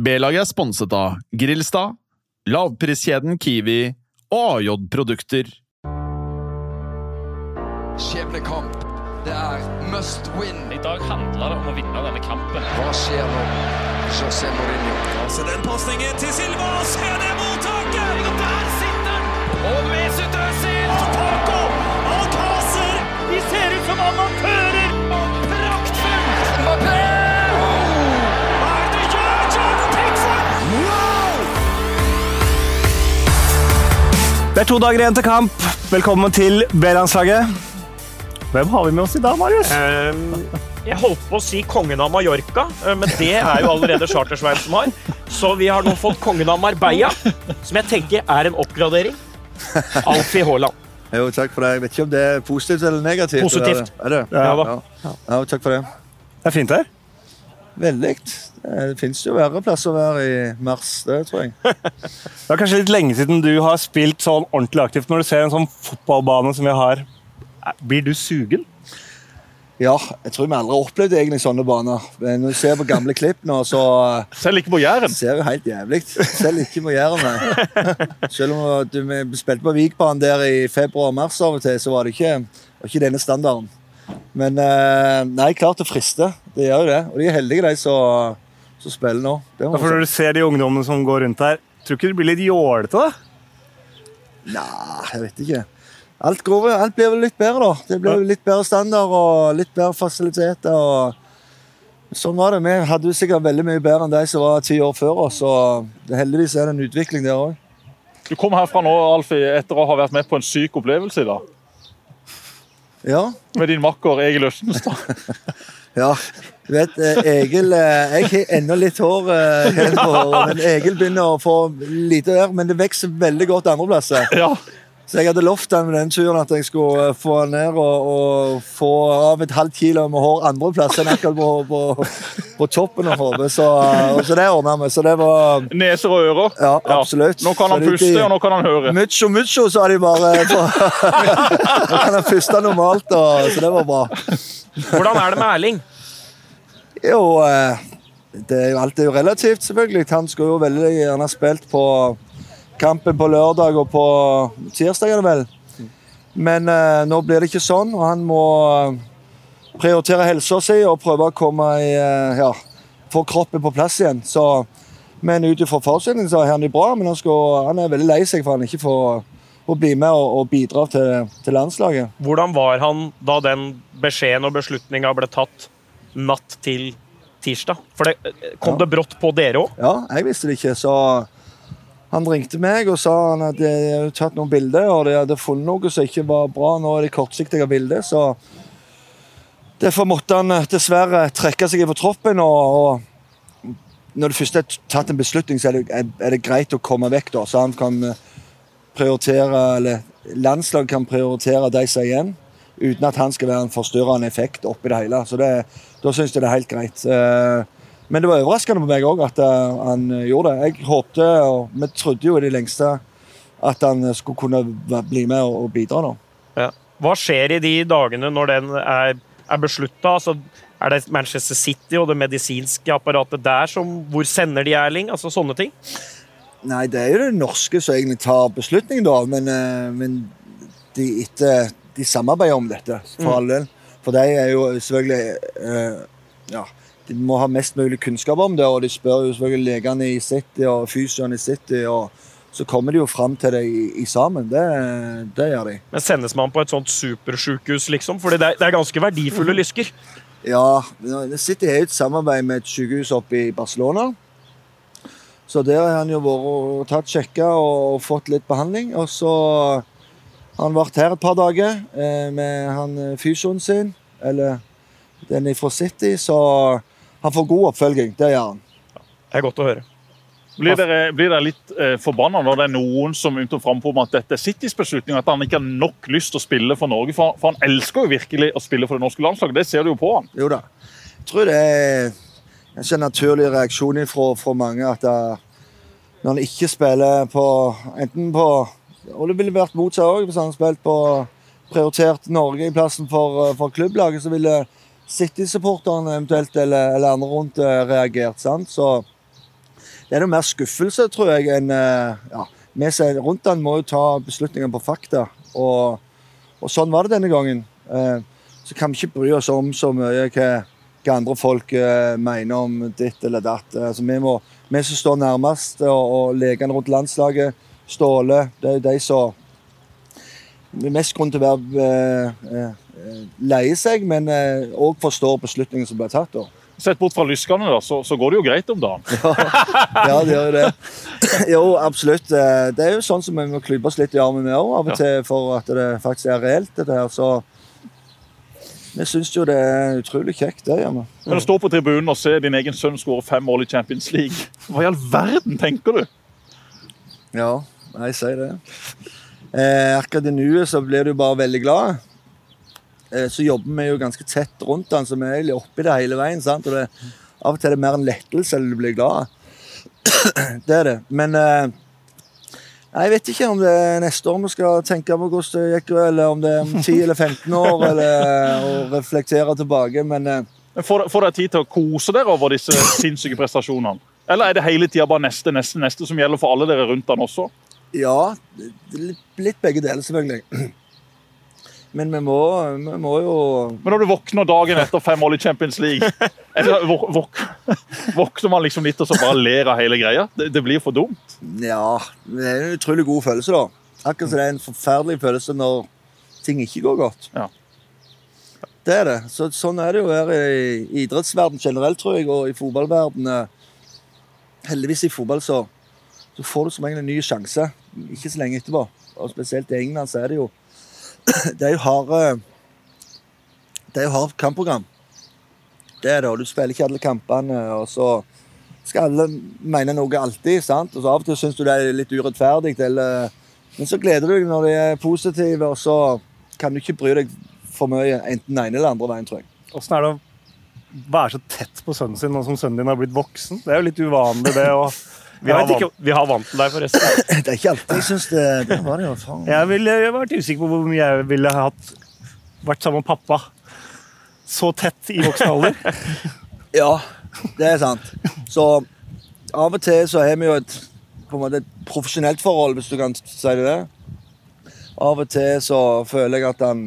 B-laget er sponset av Grillstad, lavpriskjeden Kiwi og AJ-produkter. Skjebnekamp. Det er must win. I dag handler det om å vinne denne kampen. Hva skjer nå? José Mourinho. Altså den pasningen til Silva, se det mottaket! Og der sitter den! Og Mesut Özil! Taco! Alcácer! De ser ut som amatører! Det er to dager igjen til kamp. Velkommen til B-landslaget. Hvem har vi med oss i dag, Marius? Jeg holdt på å si kongen av Mallorca, eh, men det er jo allerede Chartersveien som har. Så vi har nå fått kongen av Marbella, som jeg tenker er en oppgradering. Alfie Haaland. Jo, takk for det. Jeg vet ikke om det er positivt eller negativt. Positivt. Er det? Ja da. Ja. ja, takk for det. Det er fint her. Veldig. Det fins jo verre plasser å være i mars, det tror jeg. Det er kanskje litt lenge siden du har spilt sånn ordentlig aktivt. Når du ser en sånn fotballbane som vi har, blir du sugen? Ja, jeg tror vi aldri har opplevd egentlig sånne baner. Men når du ser på gamle klipp nå, så Selv ikke på Jæren. ser jo helt jævlig Selv ikke på Jæren, nei. Selv om du, vi spilte på Vikbanen der i februar-mars av og til, så var det ikke, var ikke denne standarden. Men eh, nei, klart det frister. Det gjør jo det. Og de er heldige, de som som spiller nå. Det må Ja, for når du ser de ungdommene som går rundt her, tror du ikke det blir litt jålete? da? Nei, jeg vet ikke. Alt, går, alt blir vel litt bedre, da. Det blir litt bedre standard og litt bedre fasiliteter. og Sånn var det. Vi hadde jo sikkert veldig mye bedre enn de som var ti år før oss. og Heldigvis er det en utvikling der òg. Du kom herfra nå, Alfie, etter å ha vært med på en syk opplevelse i dag. Ja. Med din makker Egil Østenstad. ja. Du vet, eh, Egil eh, Jeg har ennå litt hår eh, igjen på håret, men Egil begynner å få lite der. Men det vokser veldig godt andreplasser. Ja. Så jeg hadde lovt han med den turen at jeg skulle få han ned og, og få av et halvt kilo med hår andreplass enn akkurat på, på, på toppen av hodet. Så, så det ordna vi. Så det var Neser og ører. Ja, absolutt. Nå kan han det- puste, og nå kan han høre. Mucho, mucho, sa de bare. Nå kan han puste normalt, og, så det var bra. Hvordan er det med Erling? Jo, eh, det er jo, alt er jo relativt, selvfølgelig. Han skulle jo veldig gjerne spilt på kampen på lørdag og på tirsdag, er det vel. Men eh, nå blir det ikke sånn, og han må eh, prioritere helsa si og prøve å komme i Ja, få kroppen på plass igjen. Så, men ut ifra forutsetningen så er han jo bra, men han, skal, han er veldig lei seg for han ikke får å bli med og, og bidra til, til landslaget. Hvordan var han da den beskjeden og beslutninga ble tatt natt til tirsdag? For det, Kom Ja. det brått på dere òg? Ja, jeg visste det ikke, så han ringte meg og sa han at de hadde tatt noen bilder, og de hadde funnet noe som ikke var bra. Nå er det kortsiktige bilder, så Derfor måtte han eh, dessverre trekke seg fra troppen. Og, og når det først er tatt en beslutning, så er det, er- er det greit å komme vekk, da. Så han kan eh, prioritere, eller landslag kan prioritere de som er igjen, uten at han skal være en forstyrrende effekt oppi det hele. Så det, da syns jeg det er helt greit. Eh, Men det var overraskende på meg òg at eh, han gjorde det. Jeg håpte, og vi trodde jo i det lengste, at han skulle kunne bli med og, bidra bidra. Ja. Hva skjer i de dagene når den er, er beslutta? Altså, er det Manchester City og det medisinske apparatet der som Hvor sender de Erling? Altså sånne ting. Nei, det er jo det norske som egentlig tar beslutningen, da. Men, eh, men de, etter, de samarbeider om dette, for all del. For de er jo selvfølgelig eh, Ja, de må ha mest mulig kunnskap om det, og de spør jo selvfølgelig legene i City og fysioen i City, og så kommer de jo fram til det i, i sammen. Det, det gjør de. Men sendes man på et sånt supersjukehus, liksom? Fordi det det er ganske verdifulle lysker. Ja, City sitter jo et samarbeid med et sykehus oppe i Barcelona. Så der har han jo vært og tatt sjekka og fått litt behandling. Og så har han vært her et par dager eh, med han eh, fysioen sin, eller den fra City, så han får god oppfølging. Det gjør han. Det er godt å høre. Blir dere, blir dere litt eh, forbanna når det er noen som frampå om at dette er Citys beslutning, at han ikke har nok lyst til å spille for Norge? For, for han elsker jo virkelig å spille for det norske landslaget. Det ser du jo på han. Jo da. Jeg tror det er en naturlig reaksjon fra, fra mange at eh, når han ikke spiller på Enten på Og det ville vært motsatt òg, hvis han spilte på prioritert Norge i plassen for, eh, for klubblaget, så ville City-supporterne eventuelt eller, eller andre rundt eh, reagert. sant? Så det er noe mer skuffelse, tror jeg, enn eh, ja, Vi som rundt han må jo ta beslutninger på fakta. Og, og sånn var det denne gangen. Så kan vi ikke bry oss om så mye hva, hva andre folk eh, mener om ditt eller datt. Altså, vi, må, vi som står nærmest, og, og legene rundt landslaget, Ståle Det er jo de som er mest grunn til å være eh, leie seg, men òg forstår beslutningen som ble tatt. da. Sett bort fra lyskene, da, så, så går det jo greit om dagen. Ja, det gjør jo det. Jo, absolutt. Det er jo sånn som vi må klype oss litt i armen med òg, av og til, for at det faktisk er reelt, dette her. Så vi syns jo det er utrolig kjekt, det gjør vi. Men å stå på tribunen og se din egen sønn skåre fem mål i Champions League, hva i all verden tenker du? Ja, jeg sier det. Eh, akkurat i nuet så blir du bare veldig glad. Eh, så jobber vi jo ganske tett rundt den, så vi er oppi det hele veien. sant? Og det, av og til er det mer en lettelse enn du blir glad. det er det. Men eh, jeg vet ikke om det er neste år vi skal tenke på hvordan det gikk, eller om det er om 10 eller 15 år, eller å reflektere tilbake. Men eh, Får dere tid til å kose dere over disse sinnssyke prestasjonene? Eller er det hele tida bare neste, neste, neste som gjelder for alle dere rundt den også? ja, litt, litt begge deler, selvfølgelig. Men vi må, vi må jo Men når du våkner dagen etter fem mål i Champions League, er det, våk, våk, våkner man liksom litt og så bare ler av hele greia? Det, det blir for dumt. Ja, det er en utrolig god følelse, da. Akkurat som det er en forferdelig følelse når ting ikke går godt. Ja. Det er det. Så, sånn er det jo her i idrettsverden generelt, tror jeg, og i fotballverden. Heldigvis i fotball så, så får du som regel en ny sjanse. Ikke så lenge etterpå. Og spesielt i England så er det jo Det er jo harde Det er jo hardt kampprogram. Det er det, og du spiller ikke alle kampene, og så skal alle mene noe alltid. sant? Og så Av og til syns du det er litt urettferdig, eller Men så gleder du deg når de er positive, og så kan du ikke bry deg for mye enten den ene eller andre veien, tror jeg. Åssen er det å være så tett på sønnen sin nå som sønnen din har blitt voksen? Det er jo litt uvanlig, det. Og Vi har, ikke, vi har vant til deg, forresten. Det er ikke alltid jeg syns det Det var det jo, faen. Jeg ville jeg vært usikker på hvor mye jeg ville hatt vært sammen med pappa så tett i voksen alder. Ja, det er sant. Så av og til så har vi jo et, på en måte et profesjonelt forhold, hvis du kan si det. Av og til så føler jeg at han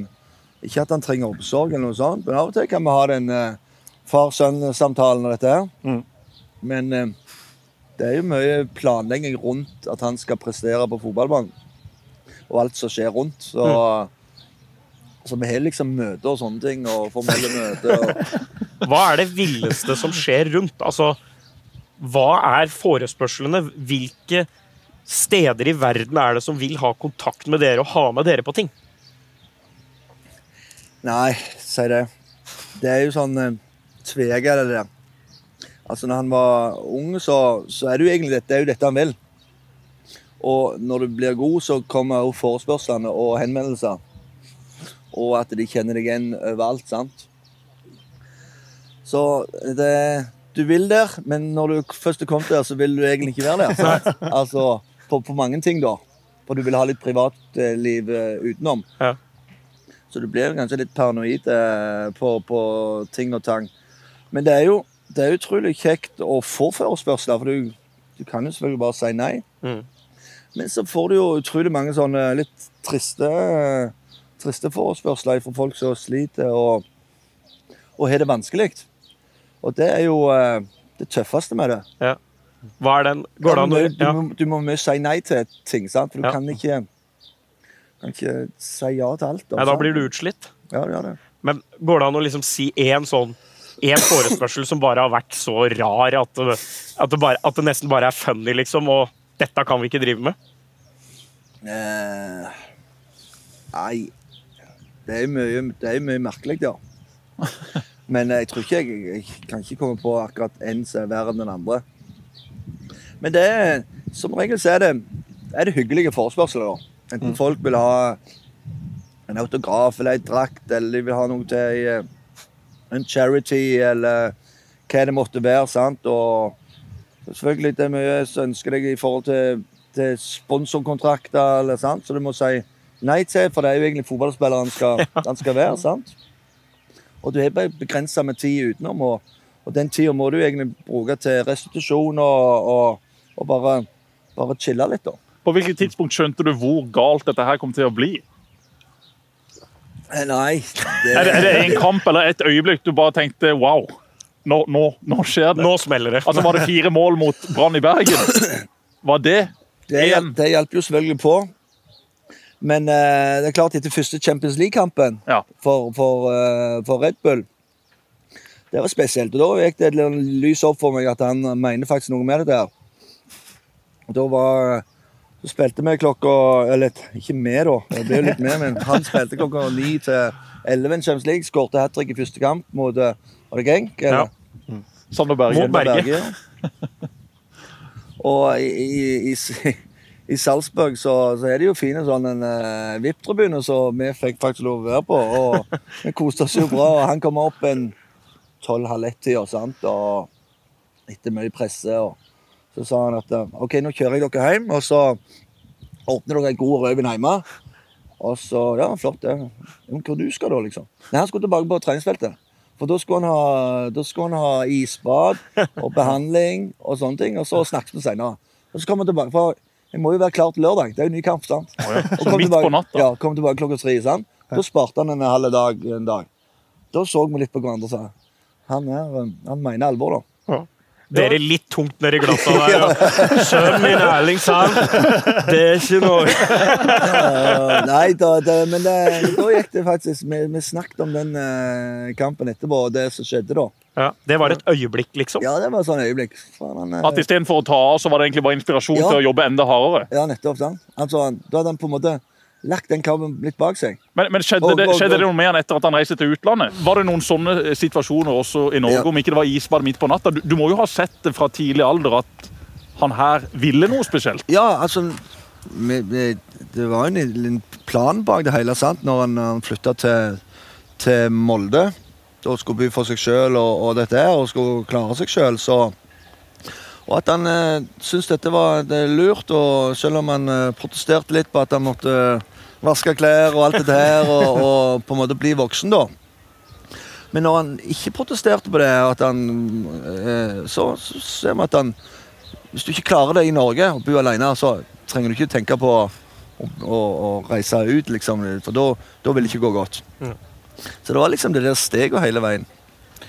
Ikke at han trenger omsorg, eller noe sånt, men av og til kan vi ha den eh, far-sønn-samtalen og dette her. Mm. Men eh, det er jo mye planlegging rundt at han skal prestere på fotballbanen. Og alt som skjer rundt. Så, så vi har liksom møter og sånne ting, og formelle møter. og Hva er det villeste som skjer rundt? Altså, hva er forespørslene? Hvilke steder i verden er det som vil ha kontakt med dere og ha med dere på ting? Nei, si det. Det er jo sånn eh, tvega, det der. Altså, når han var ung, så, så er det jo egentlig dette, det er jo dette han vil. Og når du blir god, så kommer jo forespørslene og henvendelser. Og at de kjenner deg igjen overalt, sant. Så det Du vil der, men når du først er kommet der, så vil du egentlig ikke være der. Sant? Altså, på, på mange ting, da. For du vil ha litt privatliv eh, utenom. Ja. Så du blir kanskje litt paranoid eh, på, på ting og tang. Men det er jo det er utrolig kjekt å få forespørsler, for du, du kan jo selvfølgelig bare si nei. Mm. Men så får du jo utrolig mange sånne litt triste, triste forespørsler fra folk som sliter og, og har det vanskelig. Og det er jo eh, det tøffeste med det. Hva er den? Går det an å du, ja. må, du må mye si nei til ting, sant? for du Ja. kan, ikke, kan ikke si ja til alt. Nei, Da blir du utslitt. Ja, det gjør det. Men går det an å liksom si én sånn en forespørsel som bare har vært så rar at det, at, det bare, at det nesten bare er funny, liksom, og dette kan vi ikke drive med? Eh, nei Det er mye, det er mye merkelig, ja. Men jeg tror ikke jeg, jeg kan ikke komme på akkurat en som er verre enn den andre. Men det er, som regel så er det, er det hyggelige forespørsler. da. Enten folk vil ha en autograf eller en drakt, eller de vil ha noe til eh, en charity, eller hva det måtte være. sant? Og selvfølgelig det er mye som ønsker deg i forhold til til sponsorkontrakter, eller sant? så du må si nei til, for det er jo egentlig fotballspilleren skal, han skal være. sant? Og du er bare begrensa med tid utenom, og, og den tida må du egentlig bruke til restitusjon og, og og bare, bare chille litt, da. På hvilket tidspunkt skjønte du hvor galt dette her kom til å bli? Eh, Nei, det, Er det, er det en kamp eller et øyeblikk du bare tenkte wow, nå, nå, nå skjer det? Nå smeller det. Altså Var det fire mål mot Brann i Bergen? Var det det, hjel- det hjelper jo selvfølgelig på. Men uh, det er klart, etter første Champions League-kampen Ja. for, for, uh, for Red Bull Det var spesielt. Og da gikk det et lys opp for meg at han mener faktisk noe med det der. Og da var Så spilte vi klokka Eller ikke vi, da. Jeg ble jo litt med, men han spilte klokka ni til elleve i Champions League. Skårte hat trick i første kamp mot eh, Var det Genk? eller? Ja. Sander Berge? Mot Berge. Og i, i, i, i Salzburg så, så er det jo fine sånn en uh, VIP-tribune som vi fikk faktisk lov å være på. Og vi koste oss jo bra. og Han kom opp en tolv-halv ett-tida, sant, og etter mye presse. og Så sa han at eh, OK, nå kjører jeg dere hjem, og så åpner dere en god rødvin hjemme. Og så Ja, flott, det. Men hvor du skal da, liksom? Nei, han skulle tilbake på treningsfeltet. For da skulle han ha, da skulle han ha isbad og behandling og sånne ting. Og så snakkes vi senere. Og så kom han tilbake, for jeg må jo være klar til lørdag. Det er jo ny kamp. sant? Og Så midt tilbake, på natta? Ja, kom tilbake klokka tre. sant? Da sparte han en halv dag en dag. Da så vi litt på hverandre og sa han, er, han mener alvor, da. Dere litt tungt nedi glassa der. og Sønnen min Erling sa Det er ikke noe nei, da, det, men det, da gikk det faktisk Vi, vi snakket om den uh, kampen etterpå, og det som skjedde da. ja, Det var et øyeblikk, liksom. Ja, det var et sånn øyeblikk. Faen, han, eh, At istedenfor å ta av, så var det egentlig bare inspirasjon Ja. til å jobbe enda hardere? Ja, nettopp. sant? Altså, da hadde han på en måte lagt den kampen litt bak seg. Men, men skjedde, Og- det, og- skjedde det noe med han etter at han reiste til utlandet? Var det noen sånne eh, situasjoner også i Norge, Ja. om ikke det var isbad midt på natta? Du, du må jo ha sett det fra tidlig alder at han her ville noe spesielt? Ja, altså vi, vi, Det var en, en plan bak det hele, sant? Når han, han flytta til, til Molde og skulle by for seg sjøl og, og dette og skulle klare seg sjøl, så Og at han eh, syntes dette var det lurt, og selv om han eh, protesterte litt på at han måtte vaske klær og alt dette her, og, og på en måte bli voksen, da. Men når han ikke protesterte på det, han, eh, så, så ser vi at han Hvis du ikke klarer det i Norge, å bo alene, så trenger du ikke tenke på å, å, å reise ut, liksom, for da da vil det ikke gå godt. Så det var liksom det der steget hele veien.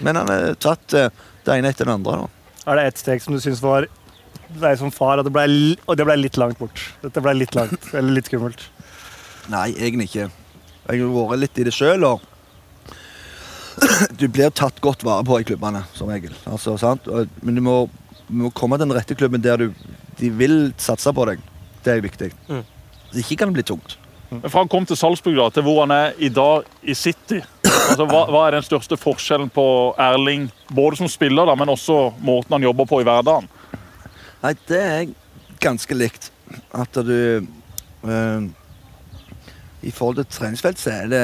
Men han har tatt eh, det ene etter det andre. da. Er det ett steg som du syns var deg som far at det ble, og det ble litt langt bort? Dette ble litt langt, eller litt skummelt? Nei, egentlig ikke. Jeg har vært litt i det sjøl, og du blir tatt godt vare på i klubbene, som regel. Altså, sant? Men du må, du må komme til den rette klubben der du, de vil satse på deg. Det er viktig. Mm. Så ikke kan det bli tungt. Men Fra han kom til Salzburg da, til hvor han er i dag i City, altså, hva, hva er den største forskjellen på Erling, både som spiller, da, men også måten han jobber på i hverdagen? Nei, det er ganske likt. At du eh, I forhold til treningsfelt så er det,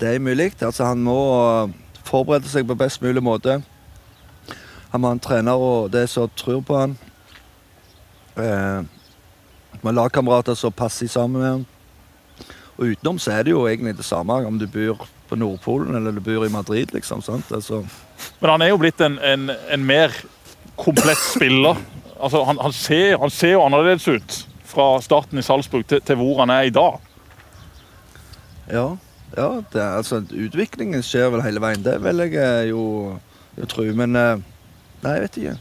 det mulig. Altså, han må forberede seg på best mulig måte. Han må ha en trener og det som tror på han. Eh, med lagkamerater som passer sammen med han. Og utenom så er det jo egentlig det samme om du bor på Nordpolen eller du bor i Madrid. liksom, sant? Altså, Men han er jo blitt en, en, en mer komplett spiller. Altså, han, han, ser, han ser jo annerledes ut fra starten i Salzburg til, til hvor han er i dag. Ja, ja det, altså, utviklingen skjer vel hele veien. Det vil jeg eh, jo, jo tro. Men eh, nei, jeg vet ikke.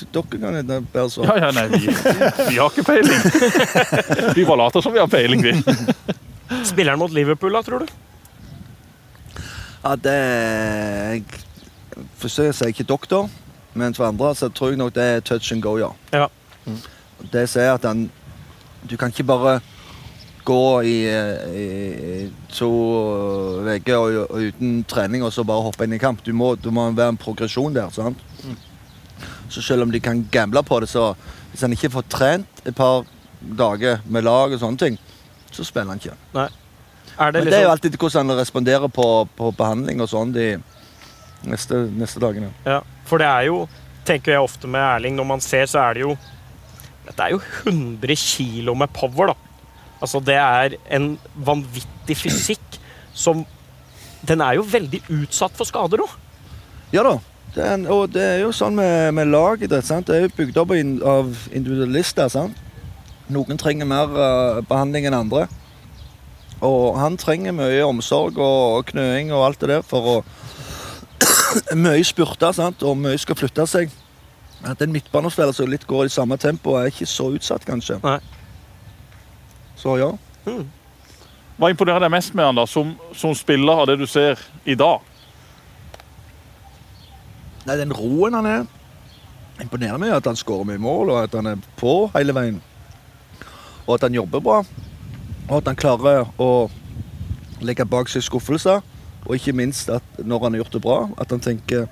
Dere kan gjerne bedre svar. Ja, ja, nei, vi, vi har ikke peiling. Vi bare later som vi har peiling, vi. Spiller han mot Liverpool, da, tror du? Ja, det jeg forsøker å si ikke doktor, men for andre så tror jeg nok det er touch and go, ja. Ja. Det sier at han Du kan ikke bare gå i, i, i to uker og, og uten trening og så bare hoppe inn i kamp. Du må, du må være en progresjon der. sant? Så selv om de kan gamble på det, så hvis han ikke får trent et par dager med lag og sånne ting, så spiller han ikke. Nei. Er det Men det er jo liksom alltid hvordan han responderer på, på behandling og sånn de neste, neste dagene. ja, For det er jo, tenker jeg ofte med Erling, når man ser, så er det jo Dette er jo 100 kilo med power, da. Altså, det er en vanvittig fysikk som Den er jo veldig utsatt for skader òg. Ja da, Det er, en- og det er jo sånn med, med lagidrett. Det er jo bygd opp av individualister. sant? Noen trenger mer uh, behandling enn andre. Og han trenger mye omsorg og knøing og alt det der for å Mye spurter, sant? og mye skal flytte seg. At en midtbanespiller som litt går i samme tempo, er ikke så utsatt, kanskje. Nei. Så ja. Hva imponerer deg mest med han da, som, som spiller av det du ser i dag? Nei, den roen han er Imponerer meg at han skårer mye mål, og at han er på hele veien. Og at han jobber bra. Og at han klarer å legge bak seg skuffelser. Og ikke minst at når han har gjort det bra, at han tenker,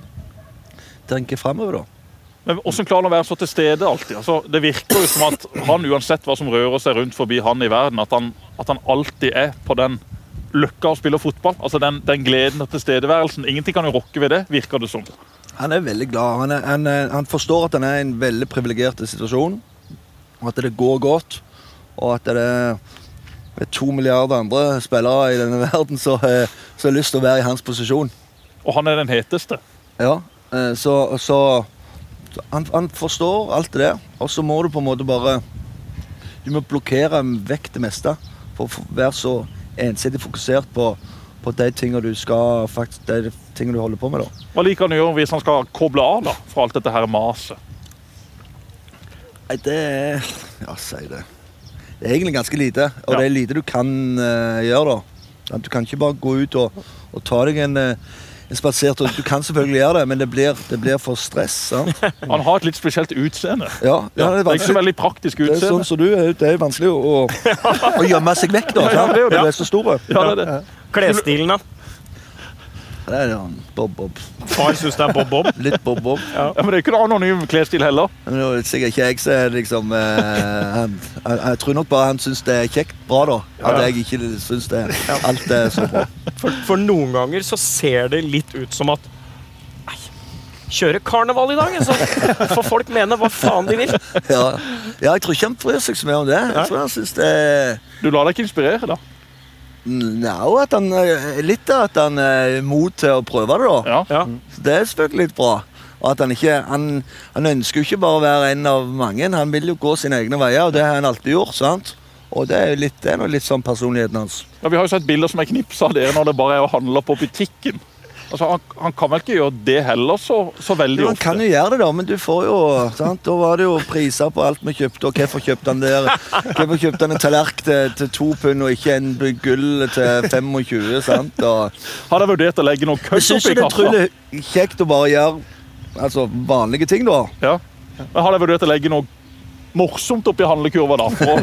tenker framover, da. Men Hvordan klarer han å være så til stede alltid? Altså, det virker jo som at han, uansett hva som rører seg rundt forbi han i verden, at han, at han alltid er på den løkka å spille fotball. Altså den, den gleden og tilstedeværelsen. Ingenting kan jo rokke ved det, virker det som. Han er veldig glad. Han, er, han, er, han forstår at han er i en veldig privilegert situasjon. Og at det går godt. Og at det er to milliarder andre spillere i denne verden som har lyst til å være i hans posisjon. Og han er den heteste. Ja, eh, så, så han, han forstår alt det der. Og så må du på en måte bare Du må blokkere vekk det meste. For å være så ensidig fokusert på, på de tingene du skal faktisk, de tingene du holder på med. da. Hva liker han å gjøre hvis han skal koble av da, fra alt dette her maset? Nei, det er Ja, si det. Det er egentlig ganske lite. Og Ja. det er lite du kan uh, gjøre, da. Du kan ikke bare gå ut og, og ta deg en, eh, en spasertur. Du kan selvfølgelig gjøre det, men det blir, det blir for stress. Sant? Han har et litt spesielt utseende. Ja, ja, det er ikke så veldig praktisk utseende. Det er sånn som du er, det er vanskelig å, å gjemme seg vekk, da. Ja, det er jo det. Du er så store. Ja, det er det. Klesstilen, da? Det er han, bob-bob. Far syns det er bob-bob. Litt bob-bob. Ja, men det er ikke noen anonym klesstil heller. Men det er sikkert ikke jeg som er liksom eh, han, jeg, jeg tror nok bare han syns det er kjekt bra, da. At jeg ikke syns det alt er så bra. For, for noen ganger så ser det litt ut som at kjøre karneval i dag, altså. For folk mener hva faen de vil. Ja. ja, jeg tror ikke han bryr seg så mye om det. Jeg tror han synes det Du lar deg ikke inspirere, da. Nå, at han eh, Litt av at han er mot til å prøve det, da. Ja. Ja. Så det er selvfølgelig litt bra. Og at han ikke han, han ønsker jo ikke bare å være en av mange. Han vil jo gå sine egne veier, og det har han alltid gjort. sant? Og det er jo litt, det er litt sånn personligheten hans. Ja, Vi har jo sett bilder som er knipsa av dere når det bare er å handle på butikken. Altså, han, han kan vel ikke gjøre det heller så, så veldig ofte? han kan jo gjøre det, da, men du får jo sant? Da var det jo priser på alt vi kjøpte, og hvorfor kjøpte han der? Hvorfor kjøpte han en tallerken til, til to pund og ikke en gull til 25? sant? Og Har dere vurdert å legge noe jeg kødd syns oppi jo det er kjekt å bare gjøre altså, vanlige ting, da. Ja. Men har dere vurdert å legge noe morsomt oppi handlekurva da, for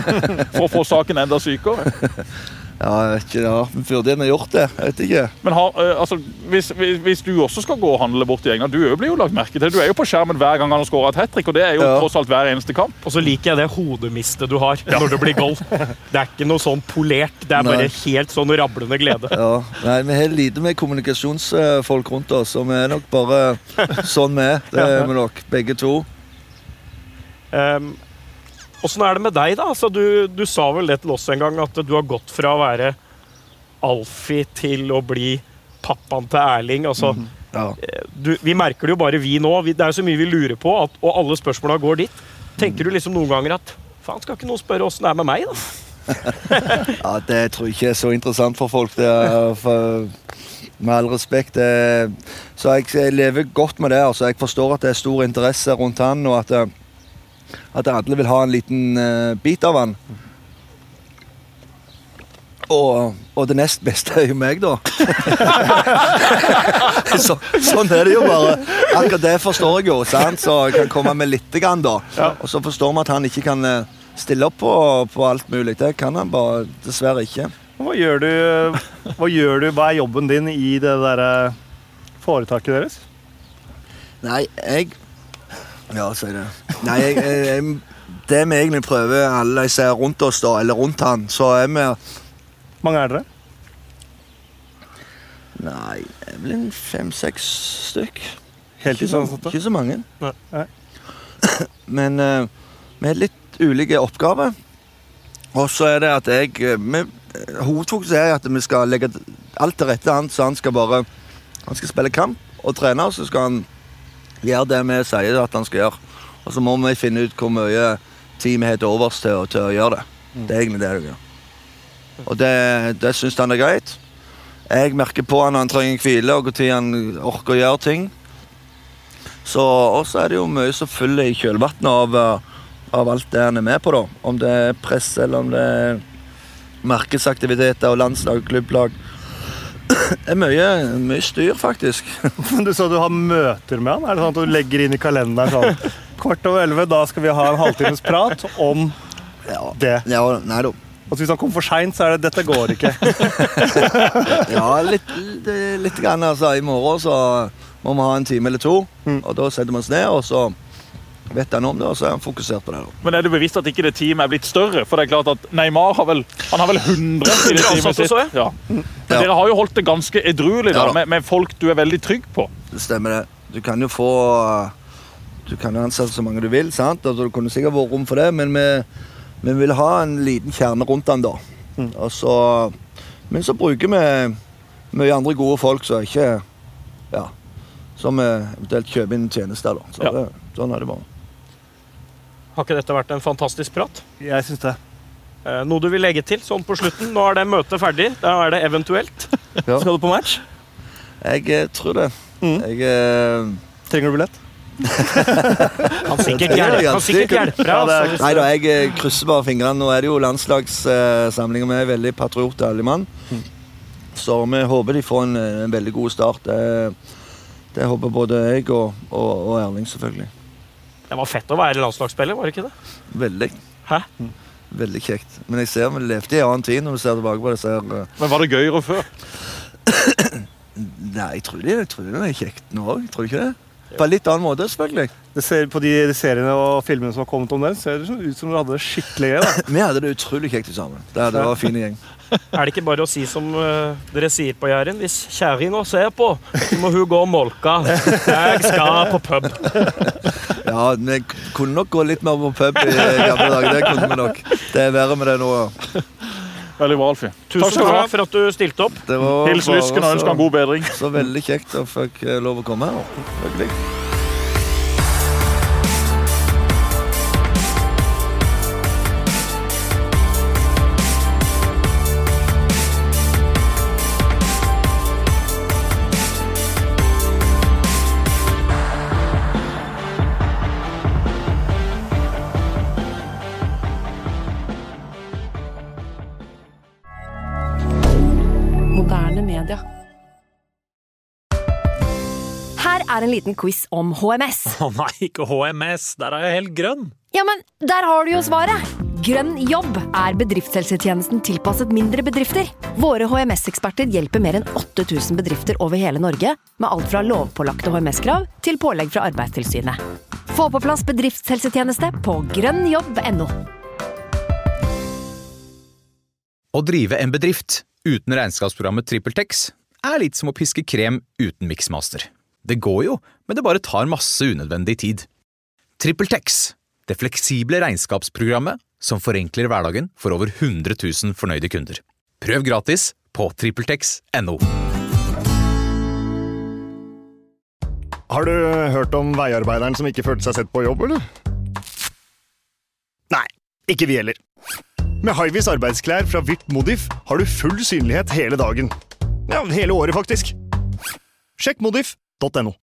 for å få saken enda sykere? Ja, jeg vet ikke, ja, Burde en ha gjort det. Jeg vet ikke. Men har, eh, altså, hvis, hvis, hvis du også skal gå og handle bort i England du blir jo lagt merke til. Du er jo på skjermen hver gang han har skåra et hat trick, og det er jo Ja. tross alt hver eneste kamp. Og så liker jeg det hodemistet du har når det blir goal. Det er ikke noe sånn polert, det er bare Nei. helt sånn rablende glede. Ja, nei, Vi har lite med kommunikasjonsfolk rundt oss, og vi er nok bare sånn vi er. Det er vi nok, begge to. Um, Åssen er det med deg, da? Altså, du, du sa vel det til oss en gang, at du har gått fra å være Alfie til å bli pappaen til Erling. Altså, Ja. du, vi merker det jo bare, vi nå. Vi, det er jo så mye vi lurer på, at, og alle spørsmåla går dit. Tenker du liksom noen ganger at faen, skal ikke noen spørre åssen det er med meg, da? Ja, Det tror jeg ikke er så interessant for folk. Det er for, med all respekt. Det, så jeg, jeg lever godt med det. altså. Jeg forstår at det er stor interesse rundt han, og at, eh, at alle vil ha en liten uh, bit av han. Og, og det nest beste er jo meg, da. så, sånn er det jo bare. Akkurat det forstår jeg jo, sant? så jeg kan komme med litt, grann, da. Og så forstår vi at han ikke kan eh, stille opp på, på alt mulig. Det kan han bare dessverre ikke. Hva gjør du, hva gjør du, hva er jobben din i det derre foretaket deres? Nei, jeg Ja, si det. Nei, jeg, jeg, det vi egentlig prøver, alle jeg ser rundt oss, da, eller rundt han, så er vi mange er dere? Nei, det er vel en fem-seks stykk. Helt Ikke så, ikke så mange. Nei. Nei. Men uh, vi har litt ulike oppgaver. Og så er det at jeg eh, vi, eh, Hovedfokuset er at vi skal legge alt til rette han, så han skal bare Han skal spille kamp og trene, og så skal han gjøre det vi sier at han skal gjøre. Og så må vi finne ut hvor mye tid vi har til overs til, å- til å gjøre det. Det er egentlig det du gjør. Og det, det syns han er greit. Jeg merker på han når han trenger hvile, og når han orker å gjøre ting. Så også er det jo mye som følger i kjølvannet av, eh, av alt det han er med på. da. Om det er press, eller om det er markedsaktiviteter og landslag og klubblag. Det er mye, mye styr, faktisk. Du sa du har møter med han. Er det sånn at du legger inn i kalenderen sånn Kvart over elleve, da skal vi ha en halvtimes prat om Ja, det. ja nei da. Og hvis han kommer for seint, så er det 'dette går ikke'. Ja, litt, litt, litt grann, altså. I morgen så må vi ha en time eller to. Og da setter vi oss ned, og så vet han om det, og så er han fokusert på det. da. Men er du bevisst at ikke det teamet er blitt større? For det er klart at Neymar har vel, han har vel 100 i det teamet sitt. Ja. Men Ja. dere har jo holdt det ganske edruelig da, Ja da. med, med folk du er veldig trygg på. Det stemmer det. Du kan jo få Du kan jo ansette så mange du vil, sant? Altså, det kunne sikkert vært rom for det, men vi, vi vil ha en liten kjerne rundt den, da. Og så, men så bruker vi mye andre gode folk som ikke Ja. Som eventuelt kjøper inn tjenester, da. Så Ja. det, sånn er det bare. Har ikke dette vært en fantastisk prat? Jeg syns det. Eh, Noe du vil legge til sånn på slutten? Nå er det møtet ferdig. Da er det eventuelt. Ja. Skal du på match? Jeg eh, tror det. Mm. Jeg eh, Trenger du billett? Kan sikkert er hjelpe, kan sikkert hjelpe deg. Ja, det hvis Nei da, jeg eh, krysser bare fingrene. Nå er det jo landslagssamling, og vi er veldig patriot ærlig mann. Så vi håper de får en, en veldig god start. Det, det håper både jeg og, og, og Erling, selvfølgelig. Det var fett å være landslagsspiller, var det ikke det? Veldig. Hæ? Veldig kjekt. Men jeg ser vi levde i en annen tid når du ser tilbake på det. Ser, eh, Men var det gøyere før? nei, jeg tror, det, jeg tror det er kjekt nå òg. Tror du ikke det? På en litt annen måte, selvfølgelig. Det ser, på de seriene og filmene som har kommet om den, ser det sånn ut som dere hadde det skikkelig gøy. da. Vi hadde det utrolig kjekt sammen. Det, det var en fin gjeng. Er det ikke bare å si som uh, dere sier på Jæren? Hvis kjerringa ser på, så må hun gå og molke. Jeg skal på pub. Ja, vi kunne nok gå litt mer på pub i gamle dager. Det kunne vi nok. Det er verre med det nå. Veldig bra, Alfie. Tusen takk, takk for at du stilte opp. Hils lysken og ønsk ham god bedring. Så veldig kjekt å få lov å komme her. Hyggelig. En liten quiz om HMS. Å nei, ikke HMS. Der er jeg helt grønn. Ja, men der har du jo svaret! Grønn jobb er bedriftshelsetjenesten tilpasset mindre bedrifter. Våre HMS-eksperter hjelper mer enn 8000 bedrifter over hele Norge med alt fra lovpålagte HMS-krav til pålegg fra Arbeidstilsynet. Få på plass bedriftshelsetjeneste på grønnjobb.no. Å drive en bedrift uten regnskapsprogrammet TrippelTex er litt som å piske krem uten miksmaster. Det går jo, men det bare tar masse unødvendig tid. TrippelTex, det fleksible regnskapsprogrammet som forenkler hverdagen for over 100 000 fornøyde kunder. Prøv gratis på TrippelTex.no. Har du hørt om veiarbeideren som ikke følte seg sett på jobb, eller? Nei, ikke vi heller. Med Hivis arbeidsklær fra Virt Modif har du full synlighet hele dagen. Ja, hele året, faktisk. Sjekk ton.